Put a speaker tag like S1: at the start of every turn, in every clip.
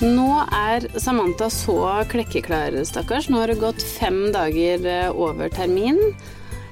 S1: Nå er Samantha så klekkeklar, stakkars. Nå har det gått fem dager eh, over termin.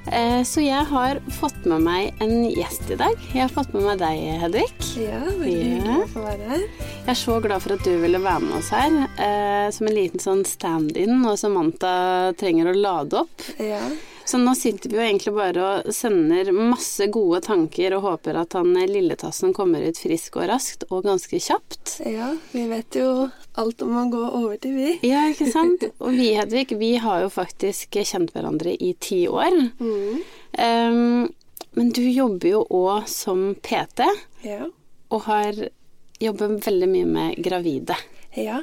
S1: Eh, Så jeg har fått med meg en gjest i dag. Jeg har fått med meg deg, Hedvig.
S2: Ja, veldig
S1: Ja.
S2: hyggelig å få være her.
S1: Jeg er så glad for at du ville være med oss her. eh, Som en liten sånn stand-in når Samantha trenger å lade opp.
S2: Ja.
S1: Så nå sitter vi jo egentlig bare og sender masse gode tanker og håper at han eh, lilletassen kommer ut frisk og raskt og ganske kjapt.
S2: ja, vi vet jo alt om å gå over til vi.
S1: Ja, ikke sant? Og vi, Hedvig, vi har jo faktisk kjent hverandre i ti år.
S2: Mm.
S1: Um, men du jobber jo òg som PT,
S2: Ja.
S1: og har jobber veldig mye med gravide.
S2: ja.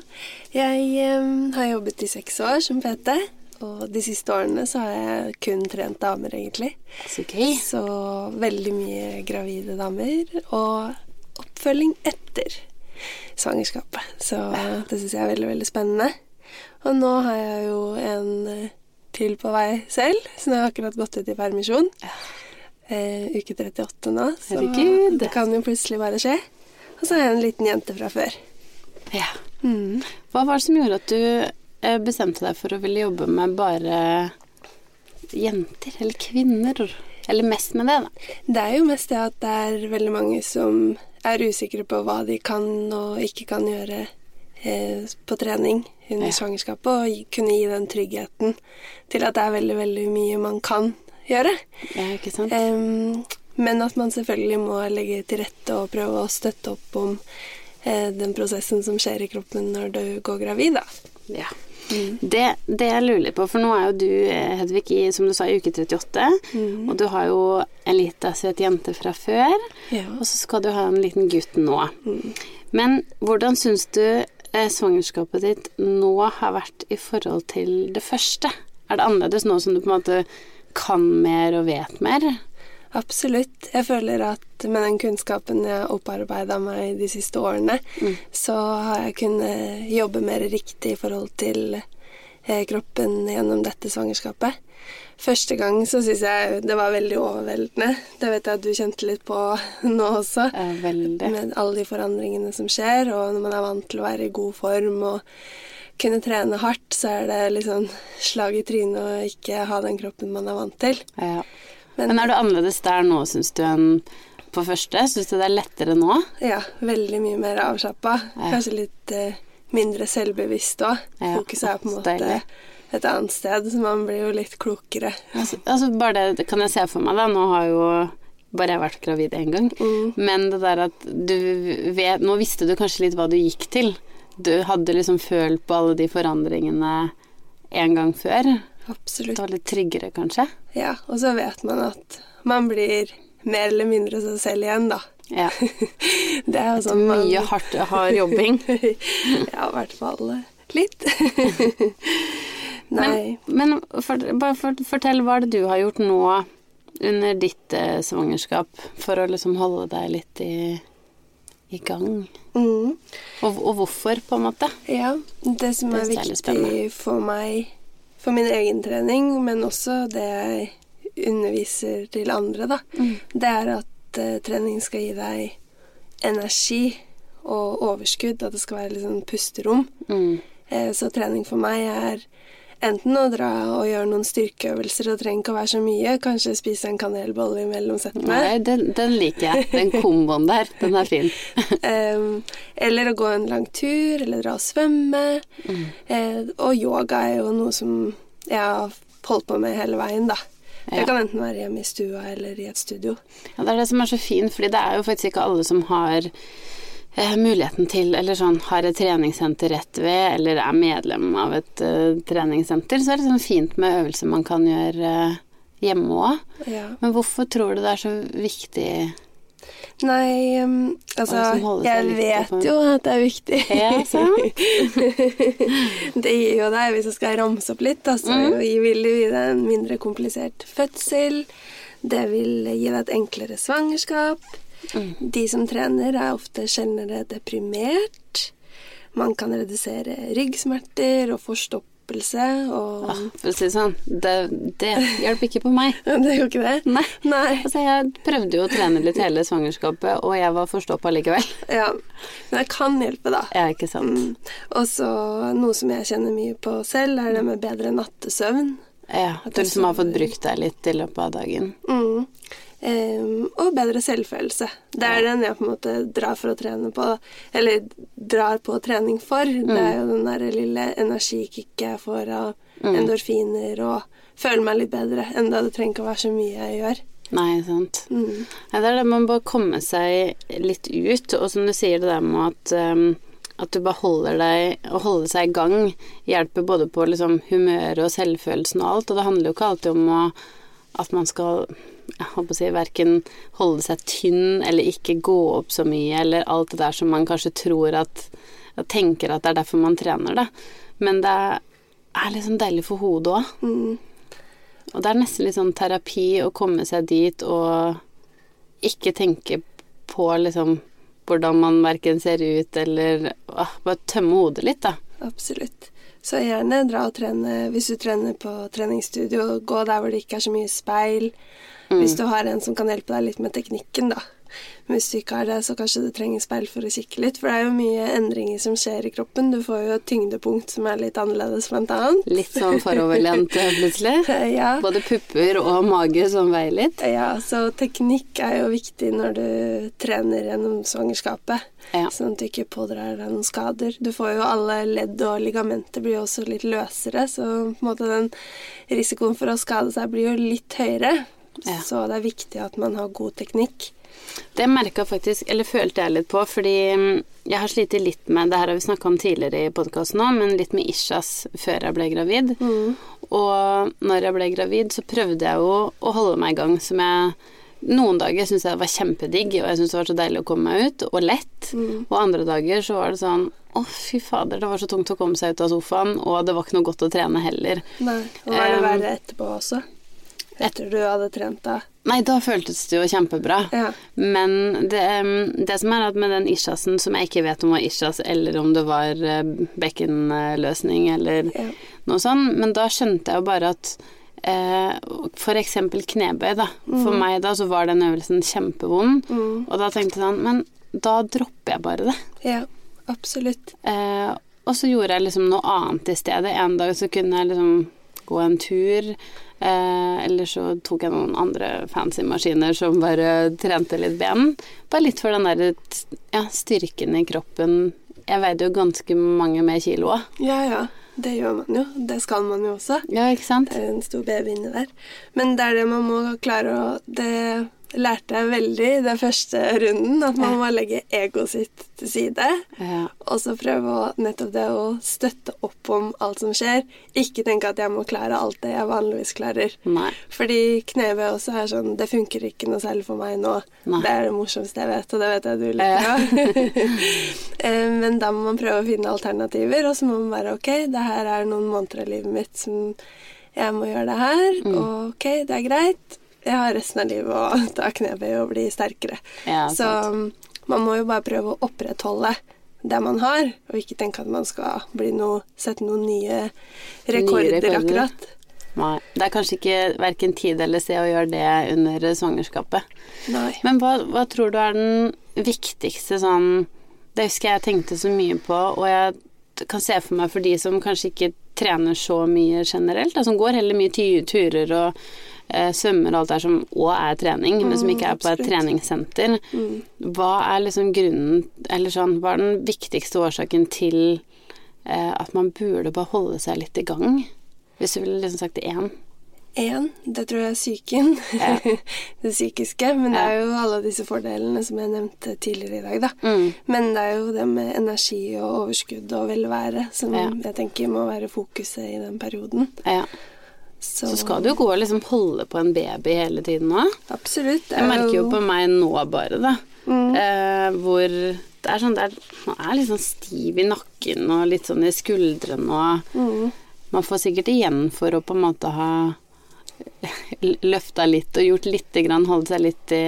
S2: Jeg um, har jobbet i seks år som PT, og de siste årene så har jeg kun trent damer, egentlig.
S1: Så gøy.
S2: Så veldig mye gravide damer, og oppfølging etter svangerskapet. Så det syns jeg er veldig, veldig spennende. Og nå har jeg jo en eh, til på vei selv, så nå har jeg akkurat gått ut i permisjon. Eh, uke 38 nå, så
S1: Herregud.
S2: det kan jo plutselig bare skje. Og så er jeg en liten jente fra før.
S1: Ja.
S2: Mm.
S1: Hva var det som gjorde at du bestemte deg for å ville jobbe med bare jenter, eller kvinner? Eller mest med det, da.
S2: Det er jo mest det at det er veldig mange som er usikre på hva de kan og ikke kan gjøre eh, på trening under
S1: Ja.
S2: svangerskapet, og kunne gi den tryggheten til at det er veldig, veldig mye man kan gjøre.
S1: Ja, ikke sant?
S2: Um, men at man selvfølgelig må legge til rette og prøve å støtte opp om eh, den prosessen som skjer i kroppen når du går gravid, da.
S1: Ja. Det, det jeg lurer litt på, for nå er jo du, eh, Hedvig, i, som du sa, i uke 38.
S2: Mm.
S1: Og du har jo en lita søt jente fra før,
S2: Ja.
S1: og så skal du ha en liten gutt nå. Men hvordan syns du eh, svangerskapet ditt nå har vært i forhold til det første? Er det annerledes nå som du på en måte kan mer og vet mer?
S2: Absolutt. Jeg føler at med den kunnskapen jeg har opparbeida meg de siste årene, så har jeg kunnet jobbe mer riktig i forhold til eh, kroppen gjennom dette svangerskapet. Første gang så syns jeg det var veldig overveldende. Det vet jeg at du kjente litt på nå også.
S1: Veldig.
S2: Med alle de forandringene som skjer, og når man er vant til å være i god form og kunne trene hardt, så er det sånn slag i trynet å ikke ha den kroppen man er vant til.
S1: Ja.
S2: Men-
S1: Men er du annerledes der nå, syns du, enn på første? Syns du det er lettere nå?
S2: Ja, veldig mye mer avslappa.
S1: Ja.
S2: Kanskje litt eh, mindre selvbevisst òg.
S1: Ja,
S2: Fokuset er på en måte
S1: deilig.
S2: et annet sted, så man blir jo litt klokere.
S1: Altså, altså bare det kan jeg se for meg, da. Nå har jo bare jeg vært gravid én gang.
S2: Mm.
S1: Men det der at du vet Nå visste du kanskje litt hva du gikk til. Du hadde liksom følt på alle de forandringene en gang før.
S2: Absolutt.
S1: Det var litt tryggere, kanskje.
S2: Ja, og så vet man at man blir mer eller mindre seg selv igjen, da.
S1: Ja.
S2: Det er jo sånn man
S1: Mye hardt, hard jobbing.
S2: Ja, i hvert fall litt. Nei.
S1: Men, men for, bare for, fortell hva er det du har gjort nå under ditt eh, svangerskap for å liksom holde deg litt i, i gang?
S2: Mm.
S1: Og, og hvorfor, på en måte?
S2: Ja, det som er
S1: er
S2: viktig for meg, for min egen trening, men også det jeg underviser til andre, da,
S1: Mm.
S2: det er at uh, trening skal gi deg energi og overskudd, at det skal være sånn pusterom.
S1: Mm.
S2: Uh, så trening for meg er enten å dra og gjøre noen styrkeøvelser, det trenger ikke å være så mye, kanskje spise en kanelbolle imellom settene.
S1: Nei, den, den liker jeg. Den komboen der, den er fin.
S2: um, eller å gå en lang tur, eller dra og svømme.
S1: Mm.
S2: Uh, og yoga er jo noe som jeg har holdt på med hele veien, da.
S1: Ja.
S2: Det kan enten være hjemme i stua eller i et studio.
S1: Ja, det er det som er så fint, fordi det er jo faktisk ikke alle som har muligheten til, eller sånn har et treningssenter rett ved, eller er medlem av et uh, treningssenter, så er det sånn fint med øvelser man kan gjøre uh, hjemme òg.
S2: Ja.
S1: Men hvorfor tror du det er så viktig?
S2: Nei, um, altså
S1: liksom
S2: Jeg vet
S1: på-
S2: jo at det er viktig.
S1: Ja, sant?
S2: det gir jo deg, hvis jeg skal ramse opp litt, altså, så
S1: Mm.
S2: vil jo gi deg en mindre komplisert fødsel. Det vil gi deg et enklere svangerskap.
S1: Mm.
S2: De som trener, er ofte sjeldnere deprimert. Man kan redusere ryggsmerter og forstoppelse og
S1: Ah, For å si det sånn, det, det hjelper ikke på meg.
S2: Det gjorde ikke det?
S1: Nei.
S2: Nei.
S1: Altså, jeg prøvde jo å trene litt hele svangerskapet, og jeg var forstoppa likevel.
S2: Ja. Men det kan hjelpe, da.
S1: Ja, ikke sant.
S2: Mm. Og så noe som jeg kjenner mye på selv, er det med bedre nattesøvn.
S1: Ja, At du liksom har fått brukt deg litt i løpet av dagen.
S2: Mm. Em, og bedre selvfølelse. Det er den jeg på en måte drar for å trene på, eller drar på trening for. Det er jo den der lille energikicket jeg får av endorfiner og føler meg litt bedre, enda det trenger ikke å være så mye jeg gjør.
S1: Nei, sant.
S2: Mm.
S1: Ja, det er det man bare komme seg litt ut, og som du sier det der med at um, at du bare holder deg Å holde seg i gang hjelper både på liksom humøret og selvfølelsen og alt, og det handler jo ikke alltid om å, at man skal jeg håper å si, verken holde seg tynn eller ikke gå opp så mye, eller alt det der som man kanskje tror at tenker at det er derfor man trener da. Men det er liksom deilig for hodet òg.
S2: Mm.
S1: Og det er nesten litt sånn terapi å komme seg dit og ikke tenke på liksom hvordan man verken ser ut eller å, Bare tømme hodet litt, da.
S2: Absolutt. Så gjerne dra og trene hvis du trener på treningsstudio. Gå der hvor det ikke er så mye speil. Hvis du har en som kan hjelpe deg litt med teknikken, da. Men hvis du ikke har det, så kanskje du trenger speil for å kikke litt. For det er jo mye endringer som skjer i kroppen. Du får jo et tyngdepunkt som er litt annerledes, blant annet.
S1: Litt sånn foroverlent plutselig.
S2: Ja.
S1: Både pupper og mage som veier litt.
S2: ja, så teknikk er jo viktig når du trener gjennom svangerskapet.
S1: Ja.
S2: Sånn at du ikke pådrar deg noen skader. Du får jo alle ledd og ligamenter blir jo også litt løsere, så på en måte den risikoen for å skade seg blir jo litt høyere.
S1: Ja.
S2: Så det er viktig at man har god teknikk.
S1: Det merka faktisk, eller følte jeg litt på, fordi mm, jeg har slitt litt med Det her har vi snakka om tidligere i podkasten òg, men litt med Ishas før jeg ble gravid. Og når jeg ble gravid, så prøvde jeg jo å holde meg i gang, som jeg Noen dager syntes jeg det var kjempedigg, og jeg syntes det var så deilig å komme meg ut, og lett. Og andre dager så var det sånn Å, fy fader, det var så tungt å komme seg ut av sofaen, og det var ikke noe godt å trene heller.
S2: Nei. Og var det
S1: Um,
S2: verre etterpå også? Etter du hadde trent da?
S1: Nei, da føltes det jo kjempebra.
S2: Ja.
S1: Men det, det som er at med den ischiasen, som jeg ikke vet om var ischias, eller om det var eh, bekkenløsning eller
S2: Ja.
S1: noe sånn, men da skjønte jeg jo bare at eh, eksempel knebøy, da. For meg da så var den øvelsen kjempevond, og da tenkte jeg sånn Men da dropper jeg bare det.
S2: ja. Absolutt.
S1: Eh, og så gjorde jeg liksom noe annet i stedet. En dag så kunne jeg liksom gå en tur. Eh, eller så tok jeg noen andre fancy maskiner som bare trente litt ben. Bare litt for den der ja, styrken i kroppen. Jeg veide jo ganske mange mer kilo òg.
S2: Ja, ja. Det gjør man jo. Det skal man jo også.
S1: Ja, ikke sant?
S2: Det er en stor baby inni der. Men det er det man må klare å Det lærte jeg veldig i den første runden, at man må legge egoet sitt til side.
S1: Ja.
S2: Og så prøve å nettopp det å støtte opp om alt som skjer. Ikke tenke at jeg må klare alt det jeg vanligvis klarer.
S1: Nei.
S2: Fordi knebøy også er sånn Det funker ikke noe særlig for meg nå.
S1: Nei.
S2: Det er det morsomste jeg vet, og det vet jeg du liker òg. Eh, Men da må man prøve å finne alternativer, og så må man være ok, det her er noen måneder av livet mitt som jeg må gjøre det her,
S1: Mm.
S2: og ok, det er greit. Jeg har resten av livet å ta knebøy og bli sterkere.
S1: Ja,
S2: så um, man må jo bare prøve å opprettholde det man har, og ikke tenke at man skal bli noe, sette noen nye rekorder,
S1: rekorder.
S2: akkurat.
S1: Nei. Det er kanskje ikke verken tid eller sted å gjøre det under svangerskapet.
S2: Nei.
S1: Men hva, hva tror du er den viktigste sånn Det husker jeg tenkte så mye på, og jeg kan se for meg for de som kanskje ikke trener så mye generelt, da, som går heller mye turer og svømmer og alt der som òg er trening, men som ikke er på et
S2: absolutt.
S1: treningssenter. Hva er liksom grunnen Eller sånn, hva er den viktigste årsaken til eh, at man burde bare holde seg litt i gang? Hvis du ville liksom sagt én.
S2: Én, det tror jeg er psyken.
S1: Ja.
S2: det psykiske. Men det er jo alle disse fordelene som jeg nevnte tidligere i dag, da.
S1: Mm.
S2: Men det er jo det med energi og overskudd og velvære som
S1: Ja.
S2: jeg tenker må være fokuset i den perioden.
S1: Ja.
S2: Så,
S1: Så skal du jo gå og liksom holde på en baby hele tiden nå.
S2: Absolutt.
S1: Jeg
S2: er
S1: merker jo på meg nå bare, da.
S2: Mm.
S1: Eh, hvor det er sånn der Man er litt sånn stiv i nakken og litt sånn i skuldrene og
S2: Mm.
S1: Man får sikkert igjen for å på en måte ha løfta litt og gjort lite grann, holdt seg litt i,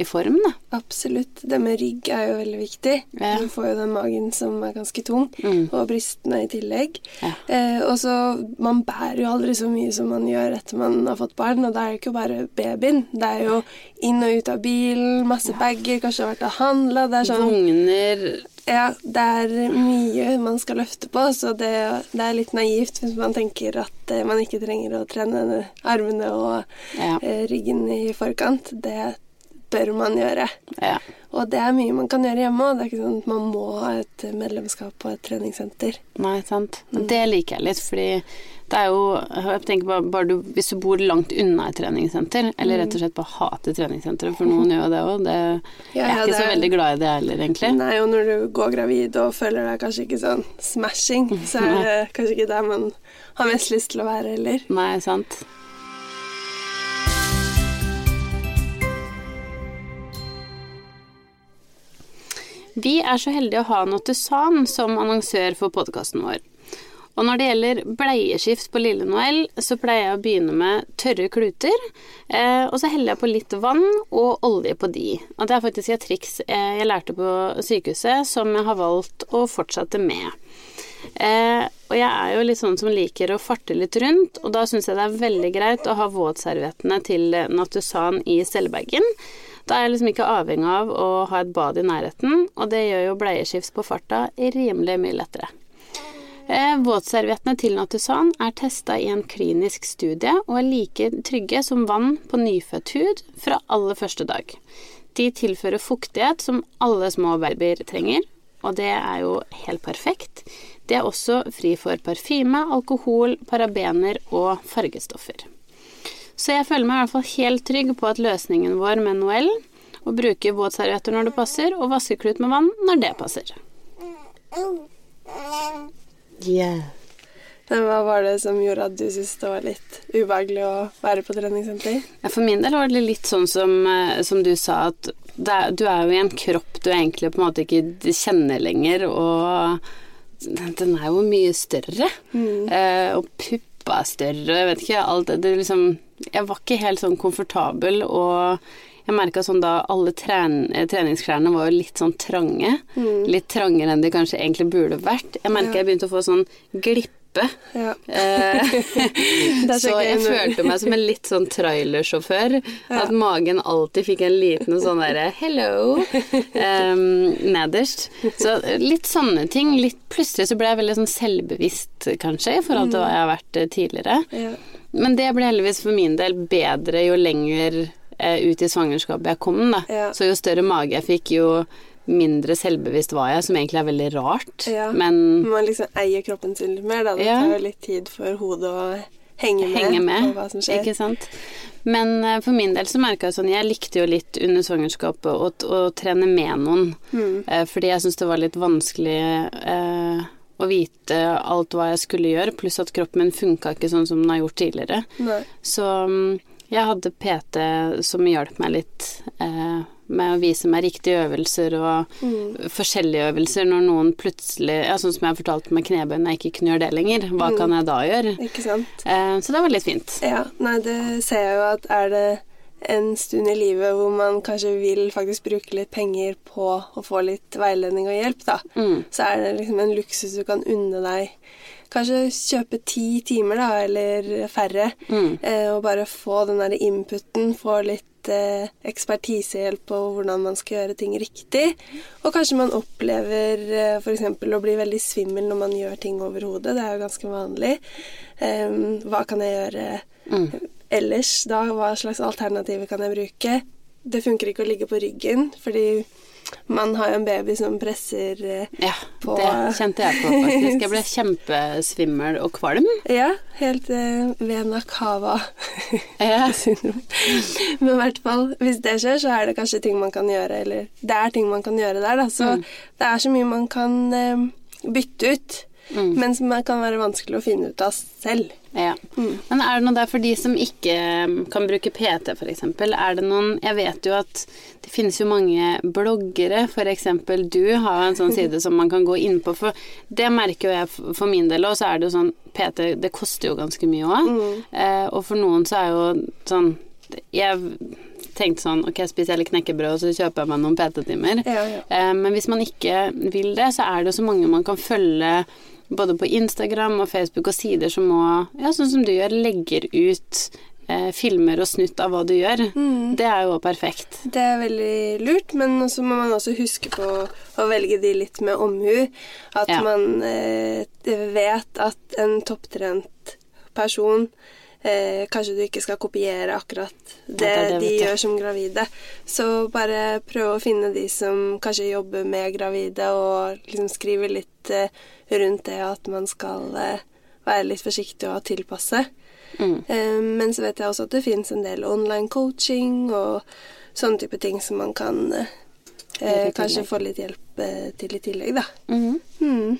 S1: i form, da.
S2: Absolutt. Det med rygg er jo veldig viktig.
S1: Ja.
S2: Du får jo den magen som er ganske tung,
S1: Mm.
S2: og brystene i tillegg.
S1: Ja.
S2: Eh, og så Man bærer jo aldri så mye som man gjør etter man har fått barn, og det er jo ikke bare babyen. Det er jo inn og ut av bilen, masse bager, kanskje har vært og handla. Det er sånn
S1: Vogner
S2: Ja, det er mye man skal løfte på, så det, det er litt naivt hvis man tenker at eh, man ikke trenger å trene armene og
S1: Ja.
S2: eh, ryggen i forkant. Det bør man gjøre.
S1: ja.
S2: Og det er mye man kan gjøre hjemme. Det er ikke sånn at man må ha et medlemskap på et treningssenter.
S1: Nei, sant. Mm. Det liker jeg litt, fordi det er jo jeg tenker bare, bare du, Hvis du bor langt unna et treningssenter, eller rett og slett bare hater treningssenteret, for noen gjør det òg, Jeg er ikke så veldig glad i det heller, egentlig.
S2: Nei, og når du går gravid og føler deg kanskje ikke sånn smashing, så er det kanskje ikke der man har mest lyst til å være heller.
S1: Nei, sant. Vi er så heldige å ha Notusan som annonsør for podkasten vår. Og når det gjelder bleieskift på Lille Noel, så pleier jeg å begynne med tørre kluter, eh, og så heller jeg på litt vann og olje på de. Og det er faktisk et triks eh, jeg lærte på sykehuset, som jeg har valgt å fortsette med. Eh, og jeg er jo litt sånn som liker å farte litt rundt, og da syns jeg det er veldig greit å ha våtserviettene til Nattusan i cellebagen. Da er jeg liksom ikke avhengig av å ha et bad i nærheten, og det gjør jo bleieskift på farta rimelig mye lettere. Eh, våtserviettene til Natusan er testa i en klinisk studie og er like trygge som vann på nyfødt hud fra aller første dag. De tilfører fuktighet som alle små babyer trenger, og det er jo helt perfekt. De er også fri for parfyme, alkohol, parabener og fargestoffer. Så jeg føler meg i hvert fall helt trygg på at løsningen vår med Noel å bruke våtservietter når det passer, og vaskeklut med vann når det passer. Yeah.
S2: Men hva var det som gjorde at du syntes det var litt ubehagelig å være på treningssenter?
S1: Ja, for min del var det litt sånn som, eh, som du sa, at er, du er jo i en kropp du egentlig på en måte ikke kjenner lenger, og den er jo mye større. Eh, og puppa er større, jeg vet ikke, alt det, det liksom Jeg var ikke helt sånn komfortabel, og jeg merka sånn da alle tren, eh, treningsklærne var litt sånn trange. Litt trangere enn de kanskje egentlig burde vært. Jeg merka jeg begynte å få sånn glippe.
S2: Ja.
S1: Eh,
S2: så
S1: jeg følte meg som en litt sånn trailersjåfør. At magen alltid fikk en liten sånn derre 'hello' um, nederst. Så litt sånne ting. Litt, plutselig så ble jeg veldig sånn selvbevisst, kanskje, i forhold til hva jeg har vært eh, tidligere.
S2: Ja.
S1: Men det ble heldigvis for min del bedre jo lenger eh, ut i svangerskapet jeg kom, da. Så jo større mage jeg fikk, jo mindre selvbevisst var jeg, som egentlig er veldig rart.
S2: Ja.
S1: Men
S2: Man liksom eier kroppen sin litt mer, da. Det
S1: Ja.
S2: tar jo litt tid for hodet å henge med,
S1: henge med,
S2: på hva som skjer.
S1: ikke sant. Men eh, for min del så merka jeg sånn Jeg likte jo litt under svangerskapet å, å trene med noen.
S2: Mm.
S1: Eh, fordi jeg syntes det var litt vanskelig eh, å vite alt hva jeg skulle gjøre, pluss at kroppen min funka ikke sånn som den har gjort tidligere.
S2: Nei.
S1: Så mm, jeg hadde PT som hjalp meg litt eh, med å vise meg riktige øvelser og
S2: Mm.
S1: forskjellige øvelser når noen plutselig Ja, sånn som jeg fortalte med knebøy når jeg ikke kunne gjøre det lenger.
S2: Mm.
S1: Hva kan jeg da gjøre?
S2: Ikke sant?
S1: Eh, så det var litt fint.
S2: Ja, nei, det ser jeg jo at er det en stund i livet hvor man kanskje vil faktisk bruke litt penger på å få litt veiledning og hjelp, da,
S1: Mm.
S2: så er det liksom en luksus du kan unne deg. Kanskje kjøpe ti timer, da, eller færre,
S1: Mm.
S2: eh, og bare få den der inputen, få litt eh, ekspertisehjelp på hvordan man skal gjøre ting riktig. Og kanskje man opplever eh, f.eks. å bli veldig svimmel når man gjør ting over hodet. Det er jo ganske vanlig. Em, hva kan jeg gjøre
S1: Mm.
S2: ellers da? Hva slags alternativer kan jeg bruke? Det funker ikke å ligge på ryggen, fordi man har jo en baby som presser eh,
S1: Ja,
S2: På-
S1: det kjente jeg på faktisk. Jeg ble kjempesvimmel og kvalm.
S2: Ja, helt eh, vena cava.
S1: Ja.
S2: syndrom. Men i hvert fall, hvis det skjer, så er det kanskje ting man kan gjøre, eller det er ting man kan gjøre der, da. Så
S1: Mm.
S2: det er så mye man kan eh, bytte ut.
S1: Mm.
S2: men som kan være vanskelig å finne ut av selv.
S1: Ja. Men er det noe der for de som ikke um, kan bruke PT, f.eks.? Er det noen Jeg vet jo at det finnes jo mange bloggere, f.eks. du har en sånn side som man kan gå inn på, for det merker jo jeg for min del og så er det jo sånn PT, det koster jo ganske mye òg. Eh, og for noen så er jo sånn Jeg tenkte sånn Ok, spiser jeg litt knekkebrød, og så kjøper jeg meg noen PT-timer.
S2: Ja, ja.
S1: Eh, Men hvis man ikke vil det, så er det jo så mange man kan følge både på Instagram og Facebook og sider som må, ja, sånn som du gjør, legger ut eh, filmer og snutt av hva du gjør. Det er jo perfekt.
S2: Det er veldig lurt, men så må man også huske på å velge de litt med omhu. At
S1: Ja.
S2: man eh, vet at en topptrent person eh, Kanskje du ikke skal kopiere akkurat det,
S1: er det,
S2: de gjør som gravide. Så bare prøv å finne de som kanskje jobber med gravide, og liksom skrive litt eh, rundt det at man skal eh, være litt forsiktig og tilpasse.
S1: Mm.
S2: Eh, Men så vet jeg også at det finnes en del online coaching og sånne type ting som man kan eh, kanskje få litt hjelp eh, til i tillegg, da.
S1: Mhm.
S2: Mm.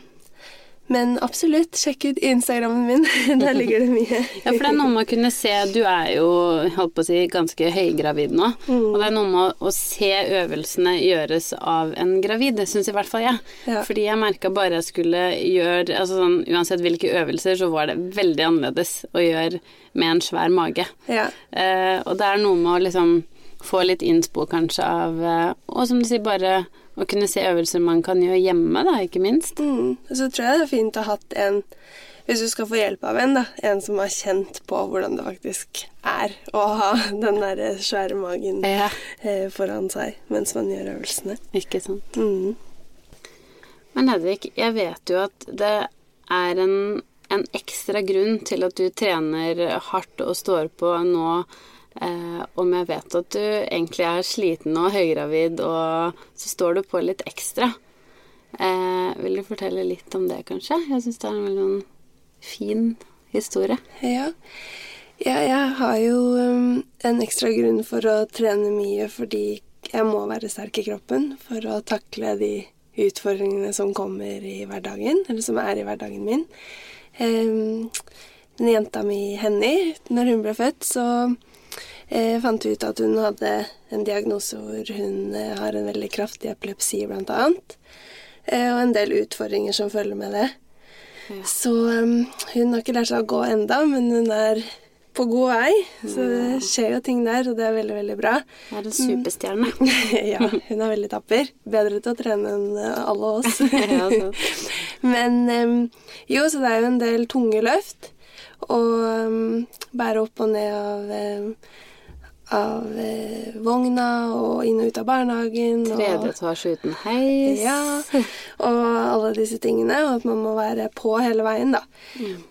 S2: Men absolutt, sjekk ut Instagrammen min. Der ligger det mye.
S1: Ja, for det er noe med å kunne se Du er jo, holdt på å si, ganske høygravid nå. Og det er noe med å, å se øvelsene gjøres av en gravid. Det syns i hvert fall jeg.
S2: Ja.
S1: Fordi jeg merka bare jeg skulle gjøre altså sånn, Uansett hvilke øvelser, så var det veldig annerledes å gjøre med en svær mage.
S2: Ja.
S1: Eh, og det er noe med å liksom få litt innspo kanskje av eh, Og som du sier, bare å kunne se øvelser man kan gjøre hjemme, da, ikke minst.
S2: Mm. Og så tror jeg det er fint å ha hatt en Hvis du skal få hjelp av en, da. En som har kjent på hvordan det faktisk er å ha den der svære magen
S1: Ja,
S2: eh, foran seg mens man gjør øvelsene.
S1: ikke sant.
S2: Mm.
S1: Men Hedvig, jeg vet jo at det er en, en ekstra grunn til at du trener hardt og står på nå, eh, om jeg vet at du egentlig er sliten og høygravid, og så står du på litt ekstra. Eh, vil du fortelle litt om det, kanskje? Jeg syns det er en veldig sånn fin historie.
S2: Ja. ja, jeg har jo um, en ekstra grunn for å trene mye fordi jeg må være sterk i kroppen for å takle de utfordringene som kommer i hverdagen, eller som er i hverdagen min. Eh, jenta mi, Henny, når hun ble født, så eh, fant ut at hun hadde en diagnose hvor hun eh, har en veldig kraftig epilepsi, blant annet. Eh, og en del utfordringer som følger med det.
S1: Ja.
S2: Så um, hun har ikke lært seg å gå enda, men hun er på god vei. Så det skjer jo ting der, og det er veldig, veldig bra.
S1: Hun er en superstjerne.
S2: ja, hun er veldig tapper. Bedre til å trene enn alle oss. Men um, jo, så det er jo en del tunge løft. Og um, bære opp og ned av, um, av eh, vogna og inn og ut av barnehagen.
S1: Tredje etasje uten heis.
S2: ja, og alle disse tingene, og at man må være på hele veien, da.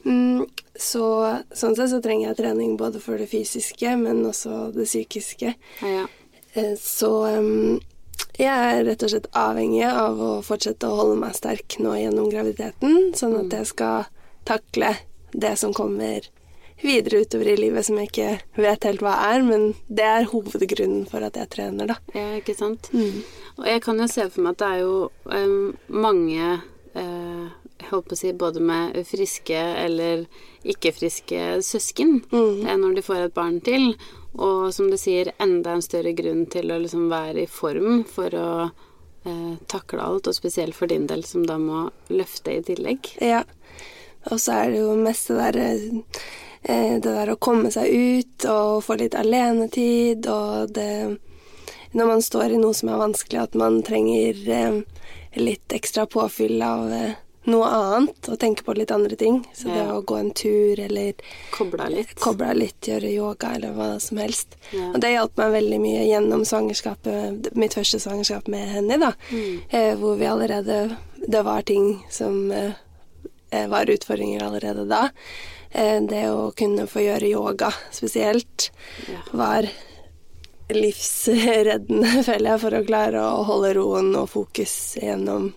S2: Mm, så sånn sett så trenger jeg trening både for det fysiske, men også det psykiske.
S1: Ja.
S2: Eh, Så um, jeg er rett og slett avhengig av å fortsette å holde meg sterk nå gjennom graviditeten, sånn at jeg skal takle det som kommer videre utover i livet som jeg ikke vet helt hva er, men det er hovedgrunnen for at jeg trener, da.
S1: Ja, ikke sant. Og jeg kan jo se for meg at det er jo um, mange eh, jeg holdt på å si både med friske eller ikke-friske søsken mm. når de får et barn til. Og som du sier, enda en større grunn til å liksom være i form for å eh, takle alt, og spesielt for din del, som da må løfte i tillegg.
S2: Ja. Og så er det jo mest det derre eh, Det der å komme seg ut og få litt alenetid, og det Når man står i noe som er vanskelig, at man trenger eh, litt ekstra påfyll av eh, noe annet, og tenke på litt andre ting. Så det
S1: Ja.
S2: å gå en tur eller
S1: Kobla litt.
S2: koble av litt, gjøre yoga eller hva som helst.
S1: Ja.
S2: Og det hjalp meg veldig mye gjennom svangerskapet, mitt første svangerskap med Henny, da. Eh, hvor vi allerede Det var ting som eh, eh, var utfordringer allerede da. Eh, det å kunne få gjøre yoga spesielt var livsreddende, føler jeg, for å klare å holde roen og fokus gjennom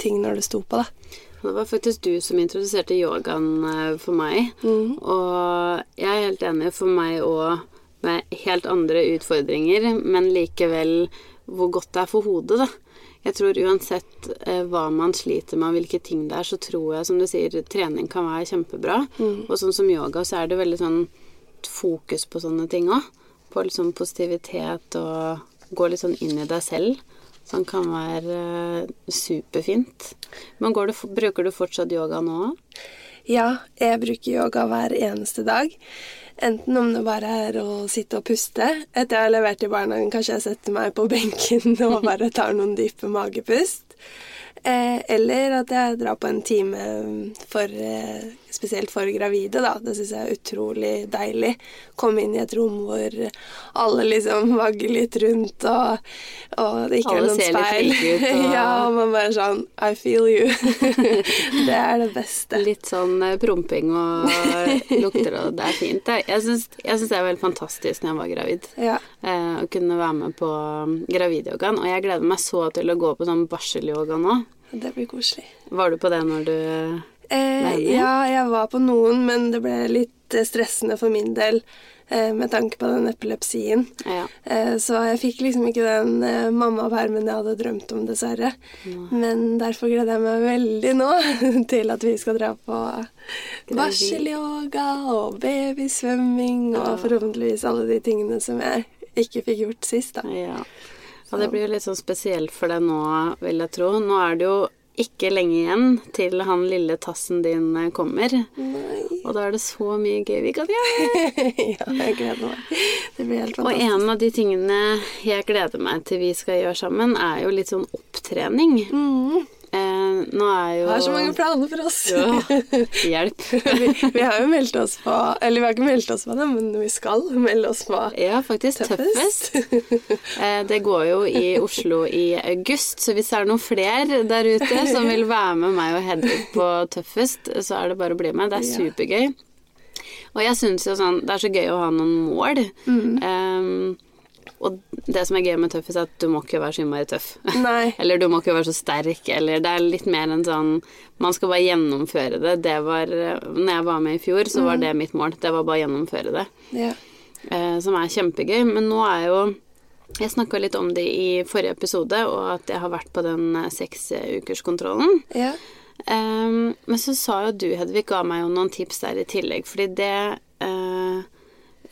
S2: ting når det sto på, da.
S1: Det var faktisk du som introduserte yogaen eh, for meg.
S2: Mm.
S1: Og jeg er helt enig for meg òg med helt andre utfordringer, men likevel hvor godt det er for hodet, da. Jeg tror uansett eh, hva man sliter med hvilke ting det er, så tror jeg, som du sier, trening kan være kjempebra.
S2: Mm.
S1: Og sånn som yoga, så er det veldig sånn fokus på sånne ting òg. På liksom positivitet og gå litt sånn inn i deg selv. Som kan være eh, superfint. Men går du, bruker du fortsatt yoga nå òg?
S2: Ja, jeg bruker yoga hver eneste dag. Enten om det bare er å sitte og puste. Etter jeg har levert i barnehagen, kanskje jeg setter meg på benken og bare tar noen dype magepust. Eh, eller at jeg drar på en time for, eh, spesielt for gravide, da. Det syns jeg er utrolig deilig. Komme inn i et rom hvor alle liksom vagger litt rundt, og, og det ikke
S1: Alle
S2: er noen speil.
S1: ut, og-
S2: ja, og man bare sånn I feel you. det er det beste.
S1: Litt sånn eh, promping og lukter, og det er fint. Jeg syns det var veldig fantastisk når jeg var gravid.
S2: Ja.
S1: eh, Å kunne være med på um, gravidyogaen. Og jeg gleder meg så til å gå på sånn barselyoga nå.
S2: Det blir koselig.
S1: Var du på det når du
S2: Eh, ja, jeg var på noen, men det ble litt eh, stressende for min del eh, med tanke på den epilepsien.
S1: Ja.
S2: Eh, så jeg fikk liksom ikke den eh, mammapermen jeg hadde drømt om, dessverre. Men derfor gleder jeg meg veldig nå til at vi skal dra på barselyoga og babysvømming og forhåpentligvis alle de tingene som jeg ikke fikk gjort sist, da.
S1: Ja. det blir jo litt sånn spesielt for deg nå, vil jeg tro. Nå er det jo ikke lenge igjen til han lille tassen din eh, kommer.
S2: Nei.
S1: Og da er det så mye gøy vi kan gjøre.
S2: ja, jeg gleder meg. Det blir helt fantastisk.
S1: Og en av de tingene jeg gleder meg til vi skal gjøre sammen, er jo litt sånn opptrening.
S2: Mm.
S1: Nå er jo
S2: har så mange planer for oss.
S1: Ja, hjelp.
S2: vi, vi har jo meldt oss på Eller vi har ikke meldt oss på det, men vi skal melde oss på
S1: Ja, faktisk. Tøffest. Eh, Det går jo i Oslo i august, så hvis det er noen flere der ute som vil være med meg og Hedvig på Tøffest, så er det bare å bli med. Det er supergøy. Og jeg syns jo sånn Det er så gøy å ha noen mål. Um, og det som er gøy med Tøffest, er at du må ikke være så innmari tøff.
S2: Nei.
S1: Eller du må ikke være så sterk, eller det er litt mer en sånn Man skal bare gjennomføre det. Det var Når jeg var med i fjor, så var det mitt mål. Det var bare å gjennomføre det.
S2: Ja.
S1: eh, som er kjempegøy. Men nå er jo Jeg snakka litt om det i forrige episode, og at jeg har vært på den eh, seksukerskontrollen.
S2: ja.
S1: Um, men så sa jo du, Hedvig, ga meg jo noen tips der i tillegg, fordi det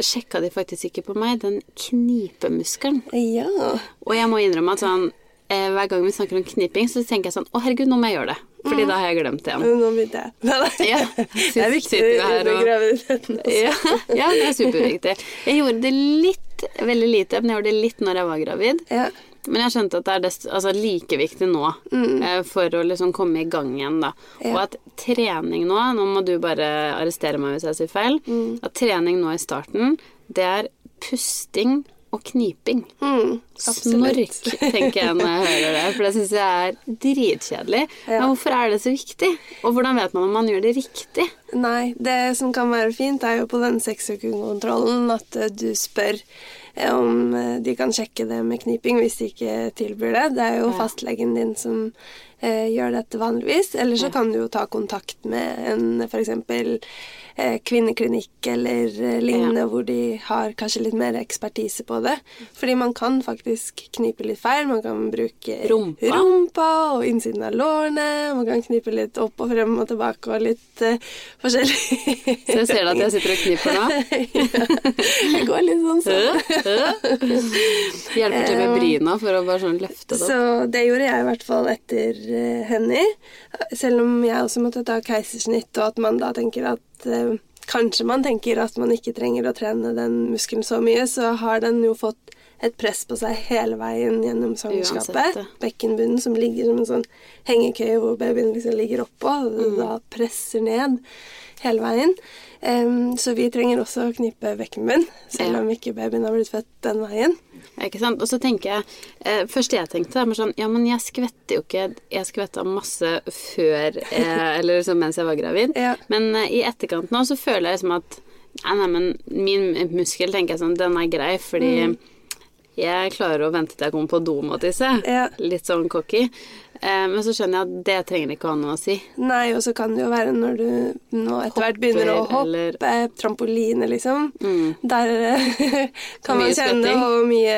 S1: sjekka de faktisk ikke på meg, den knipemuskelen.
S2: Ja.
S1: Og jeg må innrømme at sånn eh, hver gang vi snakker om kniping, så tenker jeg sånn Å, herregud, nå må jeg gjøre det. Fordi da har jeg glemt det igjen.
S2: Nå begynte jeg. Nei, nei.
S1: Ja,
S2: Det er viktig under
S1: og-
S2: graviditeten. også.
S1: Ja, ja, det er superviktig. Jeg gjorde det litt, veldig lite, men jeg gjorde det litt når jeg var gravid.
S2: Ja.
S1: Men jeg skjønte at det er dest, altså, like viktig nå eh, for å liksom komme i gang igjen, da.
S2: Ja.
S1: Og at trening nå, nå må du bare arrestere meg hvis jeg sier feil, at trening nå i starten, det er pusting og kniping.
S2: Mm,
S1: Snork, tenker jeg når jeg hører det, for det syns jeg er dritkjedelig.
S2: Ja.
S1: Men hvorfor er det så viktig? Og hvordan vet man om man gjør det riktig?
S2: Nei, det som kan være fint, er jo på den seksukekontrollen at eh, du spør om eh, de kan sjekke det med kniping hvis de ikke tilbyr det. Det er jo fastlegen din som eh, gjør dette vanligvis. Eller så kan du jo ta kontakt med en f.eks. Eh, kvinneklinikk eller eh, lignende, hvor de har kanskje litt mer ekspertise på det. Fordi man kan faktisk knipe litt feil. Man kan bruke
S1: Rumpa.
S2: rumpa og innsiden av lårene. Man kan knipe litt opp og frem og tilbake og litt eh, forskjellig.
S1: Så jeg ser at jeg sitter og kniper nå.
S2: Jeg går litt sånn sånn.
S1: Hjelper til med bryna for å bare sånn løfte det opp.
S2: Så det gjorde jeg i hvert fall etter uh, i. Selv om jeg også måtte ta keisersnitt, og at man da tenker at eh, Kanskje man tenker at man ikke trenger å trene den muskelen så mye, så har den jo fått et press på seg hele veien gjennom svangerskapet. Bekkenbunnen som ligger som en sånn hengekøye hvor babyen liksom ligger oppå, og
S1: Mm.
S2: da presser ned hele veien. Em, så vi trenger også å knipe bekkenbunn, selv om ikke babyen har blitt født den veien.
S1: Ikke sant? Og så tenker jeg eh, Første jeg tenkte, var sånn Ja, men jeg skvetter jo ikke Jeg skvetta masse før eh, Eller liksom mens jeg var gravid.
S2: Ja.
S1: Men eh, i etterkant nå så føler jeg liksom at Nei, nei, men min muskel tenker jeg sånn Den er grei, fordi jeg klarer å vente til jeg kommer på do med å tisse.
S2: Ja.
S1: Litt sånn cocky. Eh, men så skjønner jeg at det trenger ikke å ha noe å si.
S2: Nei, og så kan det jo være når du nå etter hvert begynner å hoppe,
S1: eller-
S2: trampoline, liksom.
S1: Mm.
S2: Der eh, kan man kjenne
S1: svetting.
S2: og mye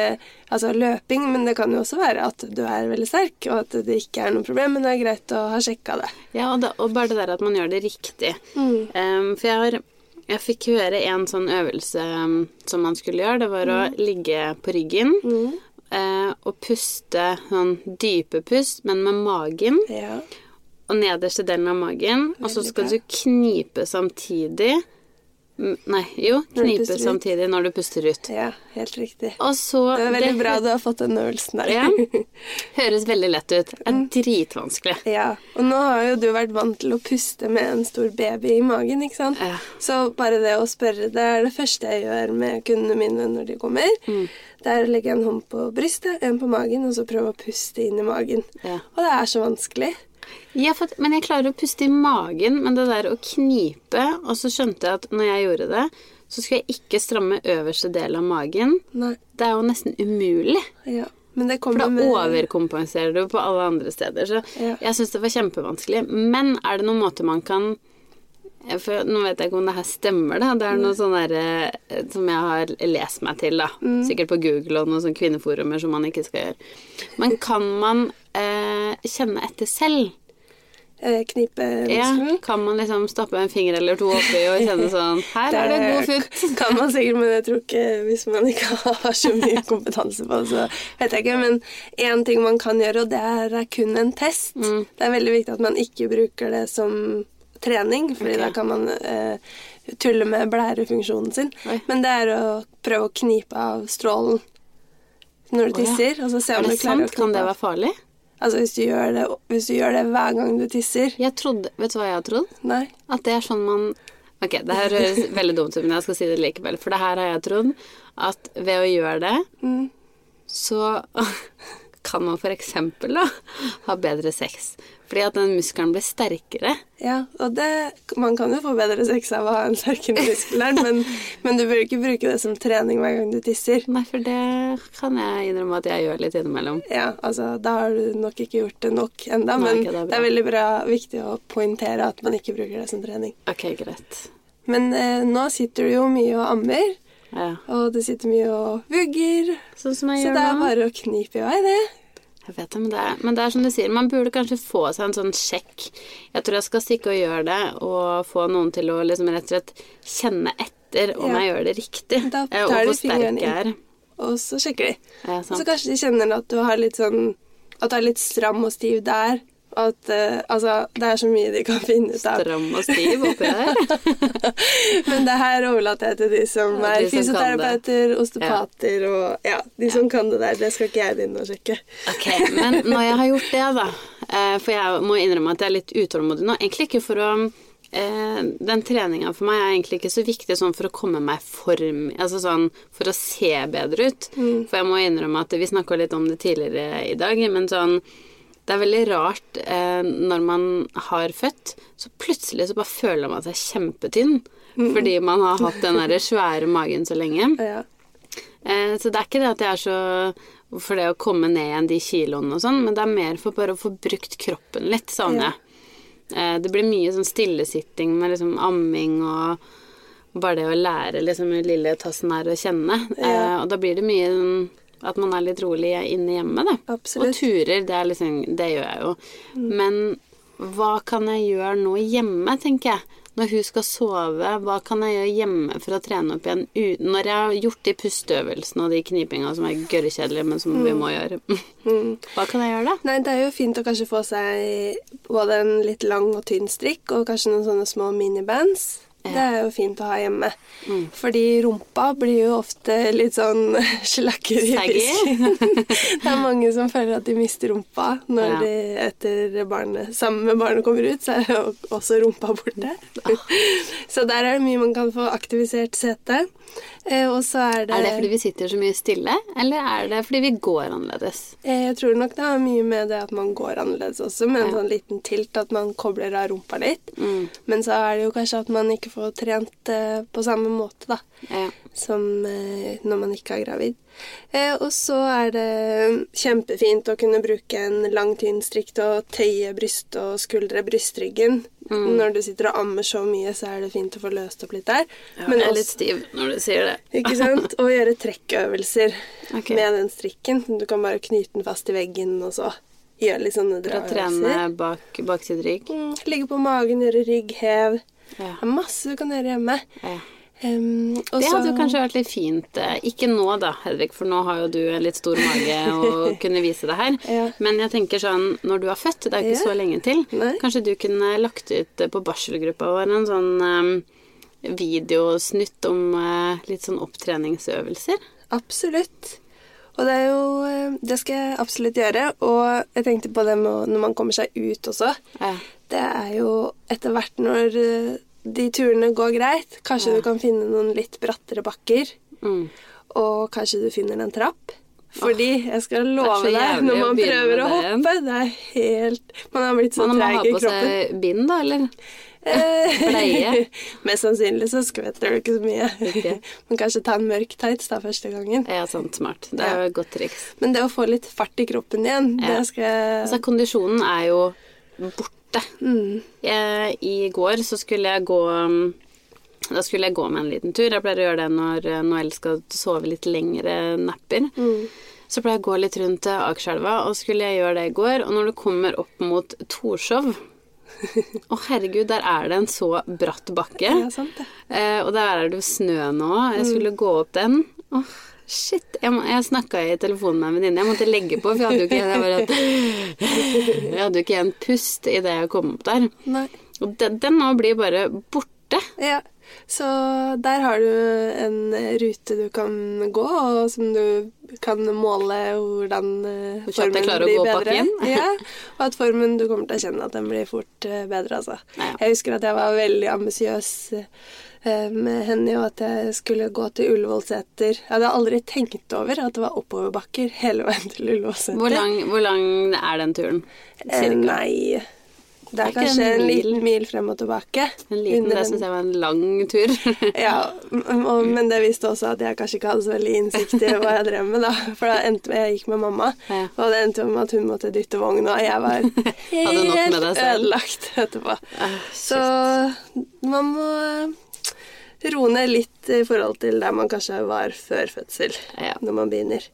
S2: altså, løping, men det kan jo også være at du er veldig sterk, og at det ikke er noe problem, men det er greit å ha sjekka det.
S1: Ja, og, da, og bare det der at man gjør det riktig.
S2: Mm.
S1: Um, for jeg har jeg fikk høre en sånn øvelse um, som man skulle gjøre. Det var å ligge på ryggen
S2: Mm.
S1: Eh, og puste sånn dype pust, men med magen.
S2: Ja.
S1: Og nederste delen av magen. Og så skal du knipe samtidig. Mm, Nei, jo, knipe samtidig når du puster ut.
S2: ja, helt riktig.
S1: Så
S2: Det er veldig bra du har fått den øvelsen der.
S1: Ja. Høres veldig lett ut. Det
S2: Mm.
S1: er dritvanskelig.
S2: Ja, og nå har jo du vært vant til å puste med en stor baby i magen, ikke sant?
S1: Ja.
S2: Så bare det å spørre, det er det første jeg gjør med kundene mine når de kommer.
S1: Mm.
S2: Det er å legge en hånd på brystet, en på magen, og så prøve å puste inn i magen.
S1: Ja.
S2: Og det er så vanskelig.
S1: Ja, for, men jeg klarer å puste i magen, men det der å knipe Og så skjønte jeg at når jeg gjorde det, så skulle jeg ikke stramme øverste del av magen.
S2: Nei,
S1: Det er jo nesten umulig.
S2: ja. Men det
S1: For da
S2: med
S1: overkompenserer du på alle andre steder. Så
S2: Ja.
S1: jeg syns det var kjempevanskelig. Men er det noen måte man kan for Nå vet jeg ikke om det her stemmer, da. Det er noe sånn derre som jeg har lest meg til, da. Sikkert på Google og noen sånne kvinneforumer som man ikke skal gjøre. Men kan man eh, kjenne etter selv?
S2: eh,
S1: Ja, kan man liksom stappe en finger eller to oppi og kjenne sånn Her er det god futt.
S2: kan man sikkert, men jeg tror ikke hvis man ikke har så mye kompetanse på det, så vet jeg ikke. Men én ting man kan gjøre, og det er kun en test.
S1: Mm.
S2: Det er veldig viktig at man ikke bruker det som trening, fordi
S1: okay.
S2: da kan man eh, tulle med blærefunksjonen sin.
S1: Oi.
S2: Men det er å prøve å knipe av strålen når du
S1: Å, ja.
S2: tisser, og så se om du klarer
S1: sant?
S2: å
S1: Kan
S2: knipe
S1: det
S2: av.
S1: være farlig?
S2: Altså hvis du, gjør det, hvis du gjør det hver gang du tisser.
S1: Jeg trodde Vet du hva jeg har trodd?
S2: Nei.
S1: At det er sånn man Ok, det her høres veldig dumt ut, men jeg skal si det likevel. For det her har jeg trodd at ved å gjøre det,
S2: Mm.
S1: så kan man eksempel ha bedre sex. Fordi at den muskelen blir sterkere.
S2: Ja, og det, man kan jo få bedre sex av å ha en sterkere muskel der, men, men du bør ikke bruke det som trening hver gang du tisser.
S1: Nei, for det kan jeg innrømme at jeg gjør litt innimellom.
S2: Ja, altså, da har du nok ikke gjort det nok
S1: Nei,
S2: men
S1: det er
S2: det er veldig bra, viktig å poengtere at man ikke bruker det som trening.
S1: Ok, greit.
S2: Men eh, nå sitter du jo mye og ammer,
S1: Ja.
S2: og det sitter mye og vugger,
S1: Sånn som jeg
S2: så
S1: gjør
S2: det er
S1: nå.
S2: bare å knipe i vei, det.
S1: Jeg vet det men, det er, men det er som du sier, man burde kanskje få seg en sånn sjekk. Jeg tror jeg skal stikke og gjøre det, og få noen til å liksom rett og slett kjenne etter om
S2: Ja.
S1: jeg gjør det riktig.
S2: Da tar og
S1: hvor sterk jeg er.
S2: Og så sjekker de.
S1: Ja,
S2: så kanskje de kjenner at du har litt sånn At du er litt stram og stiv der. At uh, Altså, det er så mye de kan finne ut av.
S1: Stram og stiv oppi der.
S2: Men det her overlater jeg til de som
S1: Ja,
S2: er
S1: de som
S2: fysioterapeuter, osteopater og Ja, de som kan det der. Det skal ikke jeg begynne å sjekke.
S1: Ok, men når jeg har gjort det, da eh, For jeg må innrømme at jeg er litt utålmodig nå. Egentlig ikke for å eh, Den treninga for meg er egentlig ikke så viktig sånn for å komme meg i form Altså sånn for å se bedre ut. For jeg må innrømme at vi snakka litt om det tidligere i dag, men sånn det er veldig rart eh, når man har født, så plutselig så bare føler man seg kjempetynn. Fordi man har hatt den derre svære magen så lenge.
S2: Ja.
S1: Eh, så det er ikke det at jeg er så for det å komme ned igjen de kiloene og sånn, men det er mer for bare å få brukt kroppen litt, savner jeg. Eh, det blir mye sånn stillesitting med liksom amming og bare det å lære liksom lille tassen her å kjenne. Eh,
S2: Ja.
S1: og da blir det mye sånn at man er litt rolig inne hjemme, da.
S2: Absolutt.
S1: Og turer, det, er liksom, det gjør jeg jo. Men hva kan jeg gjøre nå hjemme, tenker jeg. Når hun skal sove, hva kan jeg gjøre hjemme for å trene opp igjen uten Når jeg har gjort de pusteøvelsene og de knipinga som er gørrkjedelige, men som vi må gjøre. Hva kan jeg gjøre da?
S2: Nei, det er jo fint å kanskje få seg både en litt lang og tynn strikk og kanskje noen sånne små minibands. Det er jo fint å ha hjemme.
S1: Mm.
S2: Fordi rumpa blir jo ofte litt sånn slakker i fisken. det er mange som føler at de mister rumpa når
S1: Ja.
S2: de etter barnet, sammen med barnet kommer ut, så er jo også rumpa borte. så der er det mye man kan få aktivisert setet. Eh, og så er det
S1: Er det fordi vi sitter så mye stille, eller er det fordi vi går annerledes?
S2: Eh, Jeg tror nok det har mye med det at man går annerledes også, med en
S1: Ja.
S2: sånn liten tilt, at man kobler av rumpa litt.
S1: Mm.
S2: Men så er det jo kanskje at man ikke får trent eh, på samme måte, da.
S1: Ja.
S2: Som når man ikke er gravid. Og så er det kjempefint å kunne bruke en lang, tynn strikk til å tøye bryst og skuldre, brystreggen.
S1: Mm.
S2: Når du sitter og ammer så mye, så er det fint å få løst opp litt der.
S1: Ja,
S2: Men
S1: jeg er
S2: også-
S1: litt stiv når du sier det.
S2: Ikke sant? Og gjøre trekkøvelser
S1: okay.
S2: med den strikken. Du kan bare knyte den fast i veggen, og så gjøre litt sånne
S1: draøvelser. trene
S2: bak,
S1: bak, baksiderygg.
S2: Mm, ligge på magen, gjøre rygghev.
S1: Ja.
S2: Det er masse du kan gjøre hjemme.
S1: Ja.
S2: Um,
S1: Det
S2: så-
S1: hadde jo kanskje vært litt fint. eh, Ikke nå da, Hedvig, for nå har jo du en litt stor mage og kunne vise det her.
S2: Ja.
S1: Men jeg tenker sånn, når du er født, det er jo ikke
S2: Ja.
S1: så lenge til,
S2: Nei.
S1: kanskje du kunne lagt ut eh, på barselgruppa vår en sånn um, videosnutt om uh, litt sånn opptreningsøvelser.
S2: Absolutt. Og det er jo Det skal jeg absolutt gjøre. Og jeg tenkte på det med når man kommer seg ut også.
S1: Ja.
S2: Det er jo etter hvert når de turene går greit, kanskje
S1: Ja.
S2: du kan finne noen litt brattere bakker.
S1: Mm.
S2: Og kanskje du finner en trapp. Fordi jeg skal love deg, når man
S1: å
S2: prøver å hoppe Det er helt Man har blitt så
S1: Man må ha
S2: i
S1: på
S2: kroppen.
S1: seg bind, da, eller?
S2: Eh,
S1: Bleie?
S2: Mest sannsynlig så skvetter du ikke så mye.
S1: Ikke.
S2: Men kanskje ta en mørk tights da første gangen.
S1: Ja, sant. smart. Det er jo et godt triks.
S2: Men det å få litt fart i kroppen igjen,
S1: Ja.
S2: det skal
S1: Altså, kondisjonen er jo borte.
S2: mm.
S1: Jeg, I går så skulle jeg gå Da skulle jeg gå med en liten tur. Jeg pleier å gjøre det når uh, Noel skal sove litt lengre napper.
S2: Mm.
S1: Så pleier jeg å gå litt rundt uh, Akerselva, og skulle jeg gjøre det i går. Og når du kommer opp mot Torshov Å, herregud, der er det en så bratt bakke.
S2: Ja, sant det.
S1: Eh, og der er det jo snø nå. Jeg skulle gå opp den. Åh, shit. Jeg, må- jeg snakka i telefonen med en venninne. Jeg måtte legge på, for jeg hadde jo ikke, bare, jeg hadde jo ikke en pust idet jeg kom opp der.
S2: Nei.
S1: Og den, den nå blir bare borte.
S2: Ja. Så der har du en rute du kan gå, og som du kan måle hvordan
S1: formen blir bedre.
S2: formen
S1: klarer å gå bakken.
S2: ja, og at formen du kommer til å kjenne at den blir fort eh, bedre, altså.
S1: Ja.
S2: Jeg husker at jeg var veldig ambisiøs eh, med henne, og at jeg skulle gå til Ullevålseter. Jeg hadde aldri tenkt over at det var oppoverbakker hele veien til Ullevålseter.
S1: Hvor lang, hvor lang er den turen?
S2: Eh,
S1: Cirka.
S2: Nei Det er kanskje
S1: en
S2: en liten mil frem og tilbake.
S1: En liten, det syns jeg var en lang tur.
S2: Ja, og, men det viste også at jeg kanskje ikke hadde så veldig innsikt i hva jeg drev med, da. For da endte jeg gikk med mamma, og det endte med at hun måtte dytte vogn, og jeg var helt ødelagt etterpå.
S1: Ah,
S2: Så man må roe ned litt i forhold til der man kanskje var før fødsel, når man begynner.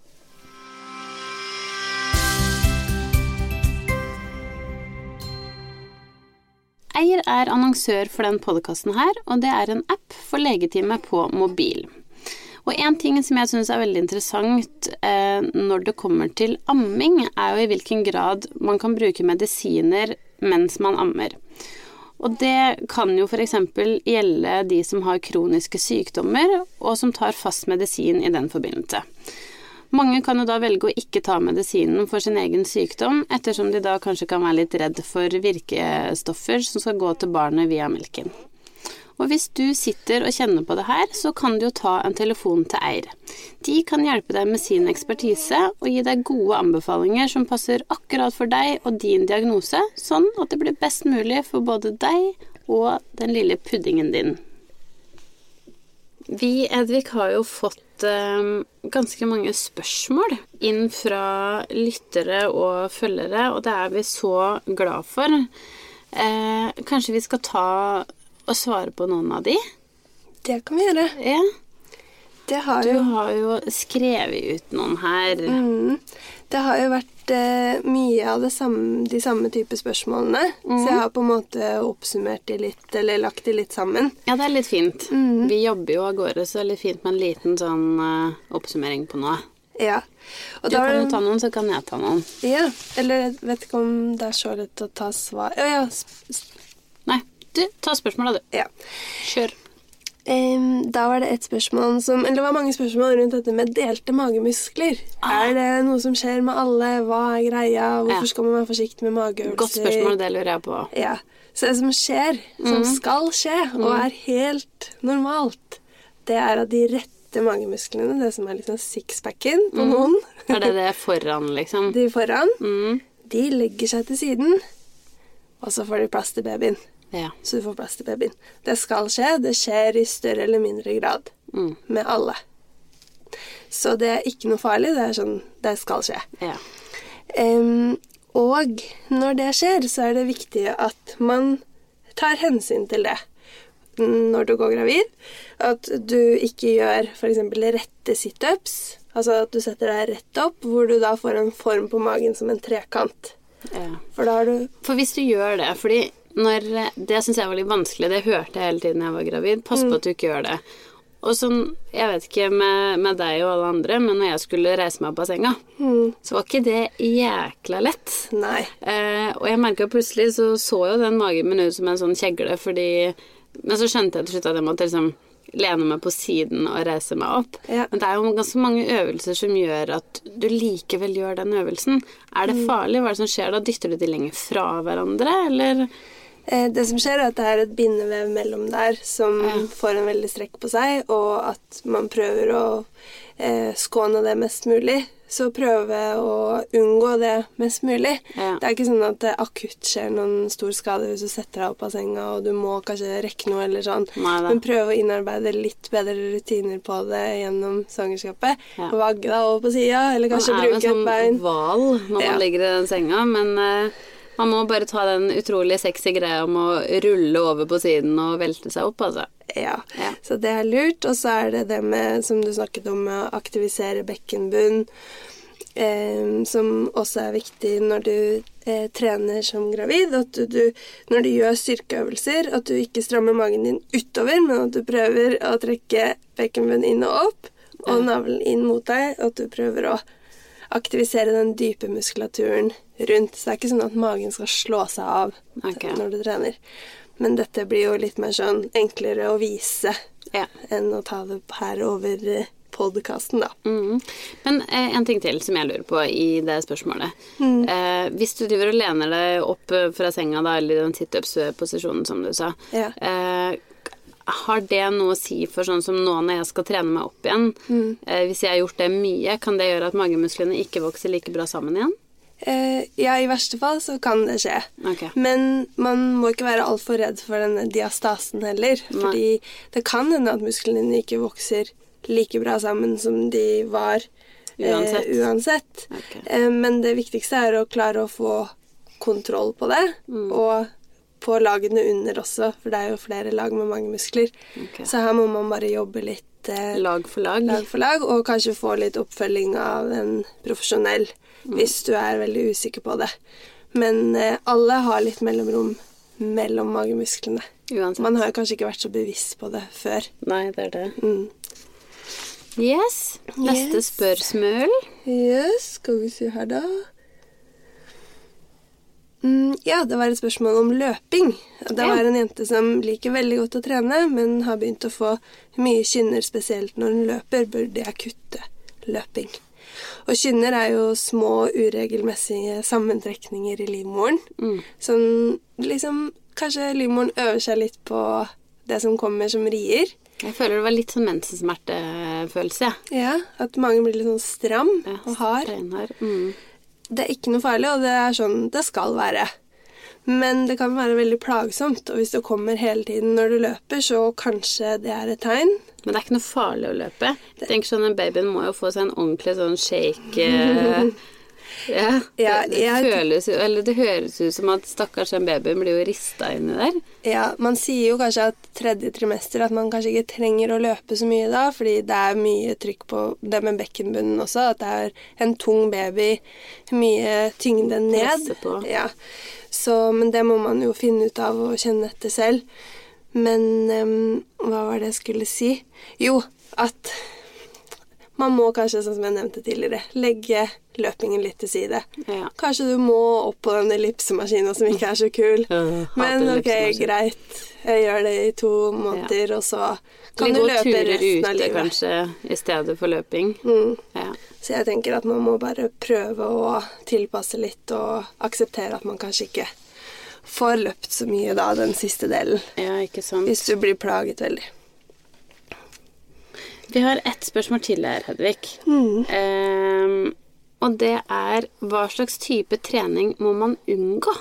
S1: Eier er annonsør for den podkasten her, og det er en app for legetime på mobil. Og en ting som jeg syns er veldig interessant eh, når det kommer til amming, er jo i hvilken grad man kan bruke medisiner mens man ammer. Og det kan jo f.eks. gjelde de som har kroniske sykdommer, og som tar fast medisin i den forbindelse. Mange kan jo da velge å ikke ta medisinen for sin egen sykdom, ettersom de da kanskje kan være litt redd for virkestoffer som skal gå til barnet via melken. Og hvis du sitter og kjenner på det her, så kan du jo ta en telefon til Eir. De kan hjelpe deg med sin ekspertise og gi deg gode anbefalinger som passer akkurat for deg og din diagnose, sånn at det blir best mulig for både deg og den lille puddingen din. Vi, Edvig, har jo fått eh, ganske mange spørsmål inn fra lyttere og følgere, og det er vi så glad for. Eh, kanskje vi skal ta og svare på noen av de?
S2: Det kan vi gjøre.
S1: Ja.
S2: Det har
S1: Du
S2: jo
S1: har jo skrevet ut noen her.
S2: Mm. Det har jo vært mye av samme, de samme type spørsmålene, så jeg har på en måte oppsummert de litt, eller lagt de litt sammen.
S1: Ja, det er litt fint.
S2: Mm.
S1: Vi jobber jo av gårde, så det er litt fint med en liten sånn uh, oppsummering på noe.
S2: Ja. Og
S1: Du
S2: da
S1: kan jo ta noen, så kan jeg ta noen.
S2: Ja, eller jeg vet ikke om det er så lett å ta svar Å ja. sp- sp-
S1: Nei, du, ta spørsmålet, du.
S2: ja.
S1: Kjør.
S2: Em, da var det et spørsmål som Eller det var mange spørsmål rundt dette med delte magemuskler.
S1: Ah.
S2: Er det noe som skjer med alle? Hva er greia? Hvorfor
S1: Ja.
S2: skal man være forsiktig med mageøvelser?
S1: Godt spørsmål, det lurer jeg på.
S2: Ja. Så det som skjer, som
S1: mm.
S2: skal skje, og er helt normalt, det er at de rette magemusklene, det som er liksom sixpacken på noen,
S1: Er det det foran, liksom?
S2: de foran,
S1: Mm.
S2: de legger seg til siden, og så får de plass til babyen.
S1: Ja.
S2: så du får plass til babyen. Det skal skje. Det skjer i større eller mindre grad
S1: Mm.
S2: med alle. Så det er ikke noe farlig. Det er sånn Det skal skje.
S1: Ja.
S2: Um, og når det skjer, så er det viktig at man tar hensyn til det når du går gravid. At du ikke gjør f.eks. rette situps. Altså at du setter deg rett opp, hvor du da får en form på magen som en trekant.
S1: ja.
S2: For da har du
S1: For hvis du gjør det fordi når, Det syns jeg var litt vanskelig. Det hørte jeg hele tiden jeg var gravid. Pass på at du ikke gjør det. Og sånn, jeg vet ikke med, med deg og alle andre, men når jeg skulle reise meg av senga, så var ikke det jækla lett.
S2: Nei.
S1: Eh, og jeg merka plutselig så så jo den magen min ut som en sånn kjegle, fordi Men så skjønte jeg til slutt at jeg måtte liksom lene meg på siden og reise meg opp.
S2: Ja.
S1: Men det er jo ganske mange øvelser som gjør at du likevel gjør den øvelsen. Er det farlig? Hva er det som skjer da? Dytter du de lenger fra hverandre, eller?
S2: Eh, Det som skjer, er at det er et bindevev mellom der som får en veldig strekk på seg, og at man prøver å eh, skåne det mest mulig. Så prøve å unngå det mest mulig.
S1: Ja.
S2: Det er ikke sånn at det akutt skjer noen stor skade hvis du setter deg opp av senga og du må kanskje rekke noe eller sånn.
S1: Neida.
S2: Men prøve å innarbeide litt bedre rutiner på det gjennom svangerskapet.
S1: Ja.
S2: Vagge deg over på sida, eller kanskje
S1: man er jo
S2: som
S1: sånn hval når man
S2: Ja.
S1: ligger i den senga, men eh, man må bare ta den utrolig sexy greia om å rulle over på siden og velte seg opp, altså.
S2: Ja.
S1: Ja.
S2: Så det er lurt. Og så er det det med, som du snakket om, å aktivisere bekkenbunn. Eh, som også er viktig når du eh, trener som gravid. At du, du, når du gjør styrkeøvelser, at du ikke strammer magen din utover, men at du prøver å trekke bekkenbunnen inn og opp, og navlen inn mot deg. At du prøver å aktivisere den dype muskulaturen rundt. Så det er ikke sånn at magen skal slå seg av
S1: okay.
S2: når du trener. Men dette blir jo litt mer sånn enklere å vise
S1: Ja.
S2: enn å ta det her over podkasten, da.
S1: Mm. Men eh, en ting til som jeg lurer på i det spørsmålet.
S2: Mm.
S1: Eh, hvis du driver og lener deg opp eh, fra senga, da, eller i den situps-posisjonen som du sa,
S2: Ja.
S1: eh, har det noe å si for sånn som nå når jeg skal trene meg opp igjen?
S2: Mm.
S1: Eh, hvis jeg har gjort det mye, kan det gjøre at magemusklene ikke vokser like bra sammen igjen?
S2: Eh, ja, i verste fall så kan det skje.
S1: Okay.
S2: Men man må ikke være altfor redd for denne diastasen heller. Fordi det kan hende at musklene dine ikke vokser like bra sammen som de var eh,
S1: Uansett.
S2: uansett.
S1: Ok.
S2: Eh, men det viktigste er å klare å få kontroll på det. Og på lagene under også, for det er jo flere lag med mange muskler.
S1: Okay.
S2: Så her må man bare jobbe litt eh,
S1: Lag for lag?
S2: lag for lag, og kanskje få litt oppfølging av en profesjonell hvis du er veldig usikker på det. Men eh, alle har litt mellomrom mellom magemusklene.
S1: Uansett.
S2: Man har jo kanskje ikke vært så bevisst på det før.
S1: Nei, det er det.
S2: Mm.
S1: Yes. Neste
S2: Yes.
S1: spørsmål.
S2: Yes, skal vi se her, da. Mm, ja, det var et spørsmål om løping. Det var en jente som liker veldig godt å trene, men har begynt å få mye kynner, spesielt når hun løper. Burde jeg kutte løping? Og kynner er jo små, uregelmessige sammentrekninger i livmoren.
S1: Mm.
S2: Som liksom Kanskje livmoren øver seg litt på det som kommer som rier.
S1: Jeg føler det var litt sånn mensensmertefølelse, jeg.
S2: Ja, ja, At mange blir litt sånn stram
S1: Ja,
S2: og hard.
S1: steinhard. Mm.
S2: Det er ikke noe farlig, og det er sånn det skal være. Men det kan være veldig plagsomt, og hvis det kommer hele tiden når du løper, så kanskje det er et tegn.
S1: Men det er ikke noe farlig å løpe. Jeg tenker sånn, Den babyen må jo få seg en ordentlig sånn shake eh, Ja,
S2: Ja,
S1: det, det, føles Eller det høres ut som at stakkars den babyen blir jo rista inni der.
S2: Ja, Man sier jo kanskje at tredje trimester at man kanskje ikke trenger å løpe så mye da, fordi det er mye trykk på det med bekkenbunnen også. At det er en tung baby, mye tyngde ned. Ja. Så, men det må man jo finne ut av og kjenne etter selv. Men um, hva var det jeg skulle si? Jo, at man må kanskje, sånn som jeg nevnte tidligere, legge løpingen litt til side.
S1: Ja.
S2: Kanskje du må opp på den ellipsemaskina som ikke er så kul. Men ok, greit. Jeg gjør det i to måneder, og så kan
S1: Eller
S2: du løpe
S1: turer
S2: resten av
S1: ute, kanskje, i stedet for løping.
S2: Mm.
S1: Ja.
S2: Så jeg tenker at man må bare prøve å tilpasse litt og akseptere at man kanskje ikke får løpt så mye da, den siste delen.
S1: ja, ikke sant.
S2: Hvis du blir plaget veldig.
S1: Vi har ett spørsmål til her, Hedvig.
S2: Mm.
S1: Um, og det er hva slags type trening må man unngå?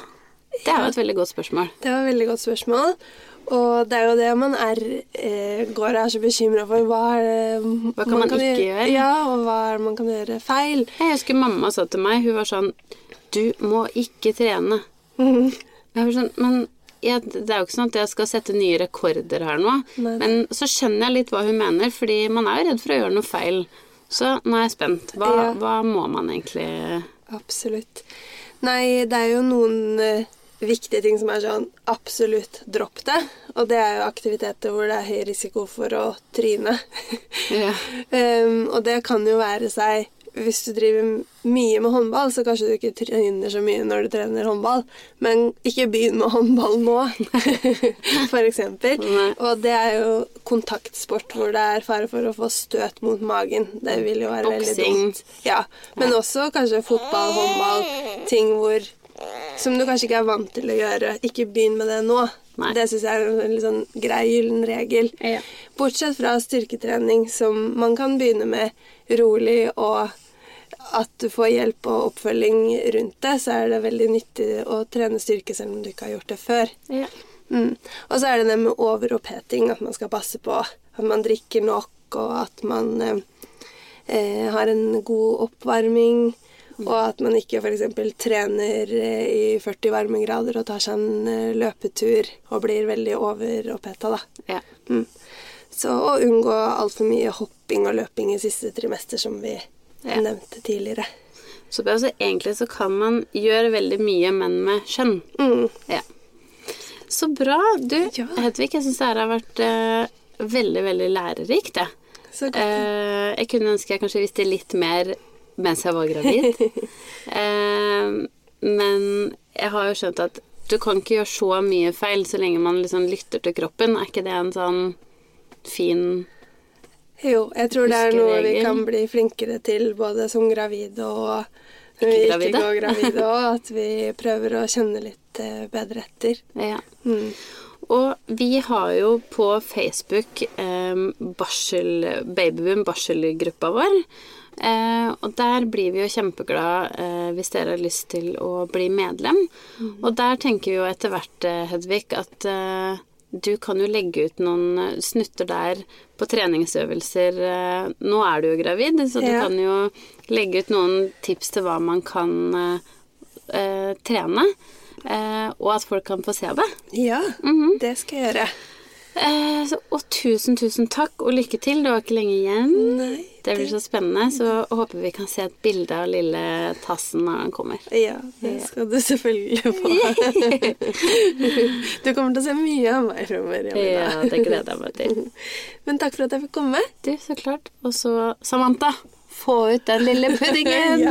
S1: Det er jo et veldig godt spørsmål.
S2: Det var et veldig godt spørsmål. Og det er jo det man er, eh, går og er så bekymra for. Hva, er det
S1: Hva kan man ikke gjøre?
S2: Ja, og hva er det man kan gjøre feil?
S1: Jeg husker mamma sa til meg, hun var sånn Du må ikke trene. Jeg var sånn, men ja, det er jo ikke sånn at jeg skal sette nye rekorder her nå.
S2: Nei.
S1: Men så skjønner jeg litt hva hun mener, fordi man er jo redd for å gjøre noe feil. Så nå er jeg spent. Hva,
S2: Ja.
S1: hva må man egentlig
S2: Absolutt. Nei, det er jo noen uh, viktige ting som er sånn absolutt dropp det. Og det er jo aktiviteter hvor det er høy risiko for å tryne.
S1: Ja.
S2: um, og det kan jo være seg hvis du driver mye med håndball, så kanskje du ikke trener så mye når du trener håndball, men ikke begynn med håndball nå, eksempel. Og det er jo kontaktsport hvor det er fare for å få støt mot magen. Det vil jo være veldig dumt. Ja, men også kanskje fotball, håndball, ting hvor som du kanskje ikke er vant til å gjøre. Ikke begynn med det nå.
S1: Nei.
S2: Det syns jeg er en litt sånn grei gyllen regel.
S1: Ja.
S2: Bortsett fra styrketrening, som man kan begynne med rolig, og at du får hjelp og oppfølging rundt det, så er det veldig nyttig å trene styrke selv om du ikke har gjort det før.
S1: Ja.
S2: Mm. Og så er det det med overoppheting, at man skal passe på at man drikker nok, og at man eh, har en god oppvarming. Og at man ikke f.eks. trener eh, i 40 varmegrader og tar seg en eh, løpetur og blir veldig overoppheta, da.
S1: Ja.
S2: Mm. Så å unngå altfor mye hopping og løping i siste trimester, som vi
S1: Ja.
S2: nevnte tidligere.
S1: Så altså, egentlig så kan man gjøre veldig mye, men med skjønn.
S2: Mm.
S1: Ja. Så bra. Du,
S2: Ja.
S1: Hedvig, jeg syns det her har vært uh, veldig, veldig lærerikt, jeg.
S2: Så godt.
S1: Uh, jeg kunne ønske jeg kanskje visste litt mer mens jeg var gravid. eh, men jeg har jo skjønt at du kan ikke gjøre så mye feil så lenge man liksom lytter til kroppen. Er ikke det en sånn fin
S2: Jo, jeg tror det er noe vi kan bli flinkere til både som gravide og når vi
S1: Ikke
S2: ikke går gravide òg. At vi prøver å kjenne litt eh, bedre etter.
S1: Ja.
S2: Mm.
S1: Og vi har jo på Facebook eh, barsel, Babyboom barselgruppa vår. Eh, og der blir vi jo kjempeglad eh, hvis dere har lyst til å bli medlem. Og der tenker vi jo etter hvert, eh, Hedvig, at eh, du kan jo legge ut noen snutter der på treningsøvelser. Eh, nå er du jo gravid, så du
S2: Ja.
S1: kan jo legge ut noen tips til hva man kan eh, trene. Eh, og at folk kan få se det.
S2: Ja,
S1: Mhm.
S2: det skal jeg gjøre.
S1: Eh, så, og tusen, tusen takk, og lykke til. Du var ikke lenge igjen.
S2: Nei,
S1: Det blir så spennende, så håper vi kan se et bilde av lille tassen når han kommer.
S2: Ja, det skal du selvfølgelig få. Du kommer til å se mye av meg framover.
S1: Ja, det gleder jeg meg til.
S2: Men takk for at jeg fikk komme.
S1: Du, så klart. Og så, Samantha, få ut den lille puddingen!
S2: Ja.